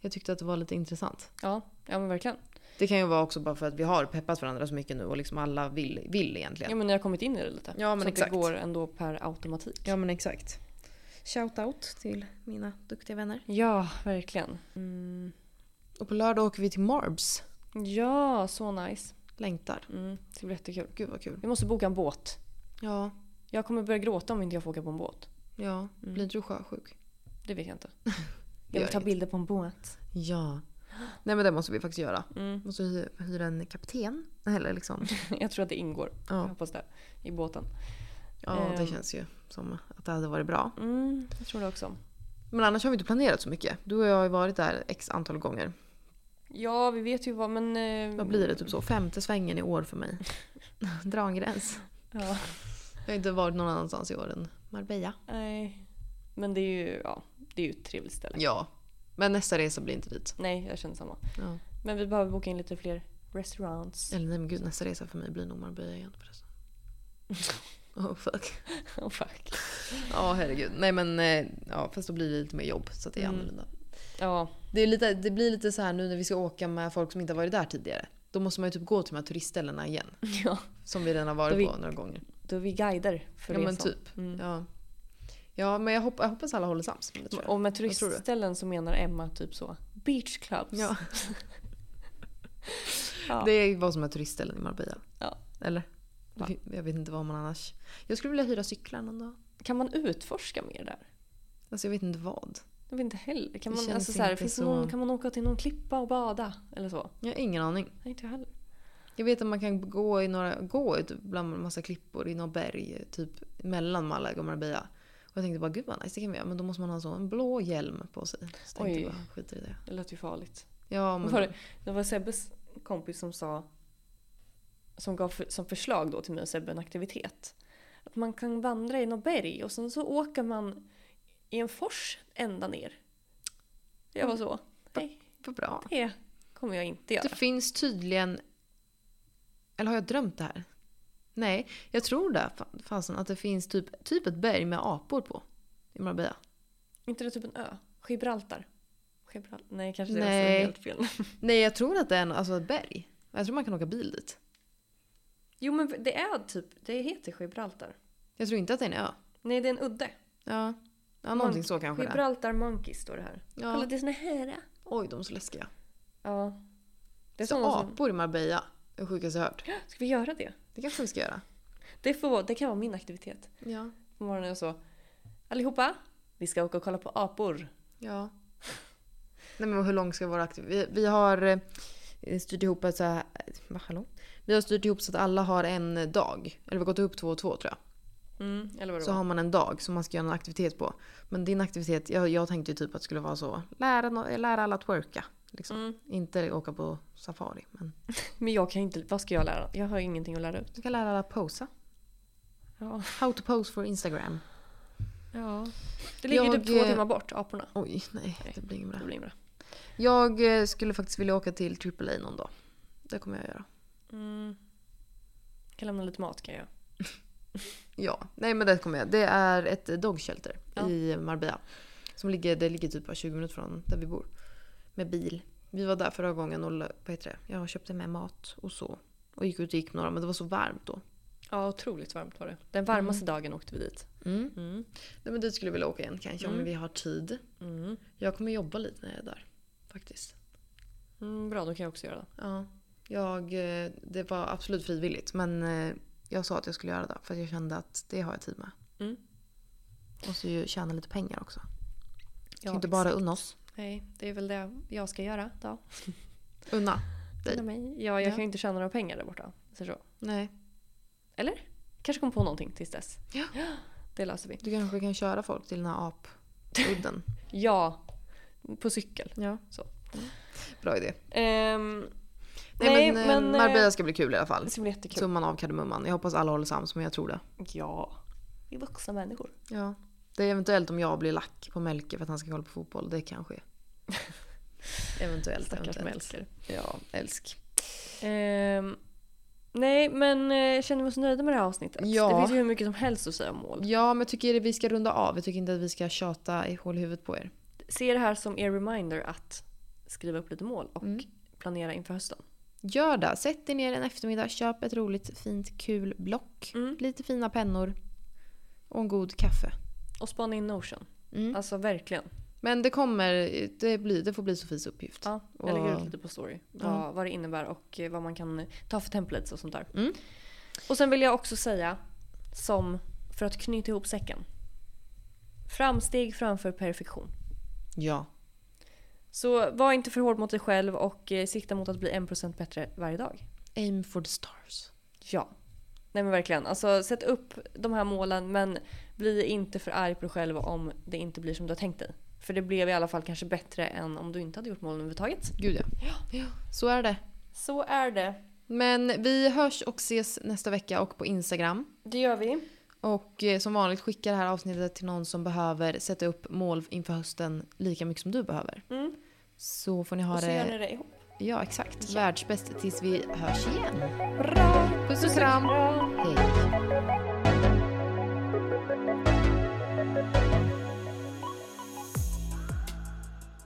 jag tyckte att det var lite intressant. Ja, ja men verkligen. Det kan ju vara också bara för att vi har peppat varandra så mycket nu och liksom alla vill, vill egentligen. Ja men ni har kommit in i det lite. Ja, men så exakt. det går ändå per automatik. Ja men exakt. Shout out till mina duktiga vänner. Ja, verkligen. Mm. Och på lördag åker vi till Marbs. Ja, så nice. Längtar. Mm. Det blir jättekul. Gud vad kul. Vi måste boka en båt. Ja, Jag kommer börja gråta om inte jag får åka på en båt. ja. Mm. Blir du sjösjuk? Det vet jag inte. Jag vill ta bilder på en båt. Ja. Nej men det måste vi faktiskt göra. Mm. Måste hy- hyra en kapten. Eller liksom. Jag tror att det ingår. Jag Ja, hoppas det. I båten. ja det Ehm. känns ju som att det hade varit bra. Mm, jag tror det också. Men annars har vi inte planerat så mycket. Du och jag har ju varit där x antal gånger. Ja, vi vet ju vad men... eh, Vad blir det? Typ så femte svängen i år för mig. Dra en gräns. Ja, Jag har inte varit någon annanstans i år än Marbella. nej. Men det är ju, ja, det är ju ett trevligt ställe. Ja. Men nästa resa blir inte dit. Nej, jag känner samma. Ja. Men vi behöver boka in lite fler restaurants. Eller nej men gud, nästa resa för mig blir nog Marbella igen förresten. Oh fuck. Oh, fuck. Ja herregud. Nej men eh, ja, fast då blir det lite mer jobb så att det är Mm. annorlunda. Ja, Det, är lite, det blir lite så här nu när vi ska åka med folk som inte har varit där tidigare. Då måste man ju typ gå till de här turistställena igen. ja. Som vi redan har varit vi- på några gånger. Då är vi guider för Ja men resan. typ. Mm. Ja. ja men jag, hopp, jag hoppas alla håller sams. Och med turistställen så menar Emma typ så. Beach clubs. Ja. Ja. Det är vad som är turistställen i Marbella. Ja. Eller? Va? Jag vet inte vad man annars... Jag skulle vilja hyra cyklar någon dag. Kan man utforska mer där? Alltså jag vet inte vad. Jag vet inte heller. Kan man, alltså, så här, finns så- någon, kan man åka till någon klippa och bada? Eller så? Jag har ingen aning. Nej, inte heller. Jag vet att man kan gå i några, gå bland en massa klippor i något berg typ mellan Malaga och Marbella. Och jag tänkte bara gud vad nice det kan vi göra men då måste man ha så en blå hjälm på sig. Så tänkte Oj. jag bara skiter i det. Det lät ju farligt. Ja men Var det, det var Sebbes kompis som sa som gav för, som förslag då till mig och Sebbe en aktivitet. Att man kan vandra i något berg och sen så åker man i en fors ända ner. Jag var så. Nej, vad bra. det kommer jag inte göra. Det finns tydligen... Eller har jag drömt det här? Nej, jag tror det fa- fasen att det finns typ, typ ett berg med apor på. I Marbella. inte det typ en ö? Gibraltar? Gibral Nej, kanske det Nej. är helt fel. Nej, jag tror att det är en, alltså ett berg. Jag tror man kan åka bil dit. Jo men det är typ, det heter Gibraltar. Jag tror inte att det är en ö. Nej, det är en udde. Ja, ja någonting så kanske det är. Gibraltar Monkeys står det här. Kolla, Ja. det är såna här. Oj, de är så läskiga. Ja. Det är Så såna som... apor i Marbella. Det sjukaste jag hört. Ska vi göra det? Det kanske vi ska göra. Det, får, det kan vara min aktivitet. Ja. På morgonen är så. Allihopa, vi ska åka och kolla på apor. Ja. Nej men hur lång ska vara aktiv? Vi, vi har eh, styrt ihop så här... Va, hallå? Vi har styrt ihop så att alla har en dag. Eller vi har gått upp två och två tror jag. Mm, eller vad Så var. har man en dag som man ska göra en aktivitet på. Men din aktivitet, jag, jag tänkte ju typ att det skulle vara så. Lära, lära alla att twerka. Liksom. Mm. Inte åka på safari. Men Men jag kan inte, vad ska jag lära? Jag har ingenting att lära ut. du kan lära alla att posa. Ja. How to pose for Instagram. ja. Det ligger Jag, typ två eh, timmar bort, aporna. Oj, nej. Nej. Det blir inget bra. Det blir bra. Jag eh, skulle faktiskt vilja åka till AAA någon dag. Det kommer jag göra. Mm. Kan lämna lite mat kan jag. Ja, nej men det kommer jag. Det är ett dog shelter Ja. i Marbella. Som ligger, det ligger typ bara 20 minuter från där vi bor. Med bil. Vi var där förra gången och vad heter det? jag köpte med mat och så. Och gick ut och gick några men det var så varmt då. Ja, otroligt varmt var det. Den varmaste dagen åkte vi dit. Mm. Mm. Nej men dit skulle jag vilja åka igen kanske om Mm. vi har tid. Mm. Jag kommer jobba lite när jag är där. Faktiskt. Mm, bra, då kan jag också göra det. Ja. Jag, eh, det var absolut frivilligt men eh, jag sa att jag skulle göra det för att jag kände att det har jag tid med. Mm. Måste ju tjäna lite pengar också. Ja, inte bara unna oss. Nej, det är väl det jag ska göra då. Unna? Dig. Unna mig. Ja, jag Ja. kan ju inte tjäna några pengar där borta. Så så. Nej. Eller? Kanske kommer på någonting tills dess. Ja. Det löser vi. Du kanske kan köra folk till den här apudden. Ja, på cykel. ja. Så. Bra idé. Ehm, Nej, men, men, men eh, Marbella ska bli kul i alla fall. det ska bli jättekul. Summan av kardemumman. Jag hoppas alla håller sams men jag tror det. Ja. Vi är vuxna människor. Ja. Det är eventuellt om jag blir lack på Melke för att han ska kolla på fotboll. Det kan ske. eventuellt. Stackars. Melker. Ja, älsk. Ehm, nej, men eh, känner vi oss nöjda med det här avsnittet? Ja. Det finns ju hur mycket som helst att säga om mål. Ja, men jag tycker vi ska runda av. Jag tycker inte att vi ska tjata i hål i huvudet på er. Se det här som er reminder att skriva upp lite mål och Mm. planera inför hösten. Gör det. Sätt dig ner en eftermiddag, köp ett roligt, fint, kul block. Mm. Lite fina pennor. Och en god kaffe. Och spana in Notion. Mm. Alltså verkligen. Men det kommer, det, blir, det får bli Sofies uppgift. Ja, jag lägger Och- ut lite på story. Ja. Vad, vad det innebär och eh, vad man kan ta för templates och sånt där. Mm. Och sen vill jag också säga, som för att knyta ihop säcken. Framsteg framför perfektion. Ja. Så var inte för hård mot dig själv och eh, sikta mot att bli 1% bättre varje dag. Aim for the stars. Ja. Nej men verkligen. Alltså sätt upp de här målen men bli inte för arg på dig själv om det inte blir som du har tänkt dig. För det blev i alla fall kanske bättre än om du inte hade gjort målen överhuvudtaget. Gud ja. ja. Så är det. Så är det. Men vi hörs och ses nästa vecka och på Instagram. Det gör vi. Och eh, som vanligt skicka det här avsnittet till någon som behöver sätta upp mål inför hösten lika mycket som du behöver. Mm. Så får ni ha Och så gör ni det. det ihop. Ja, exakt. Ja. Världsbäst tills vi hörs igen. Bra! Puss och. Kram. Hej.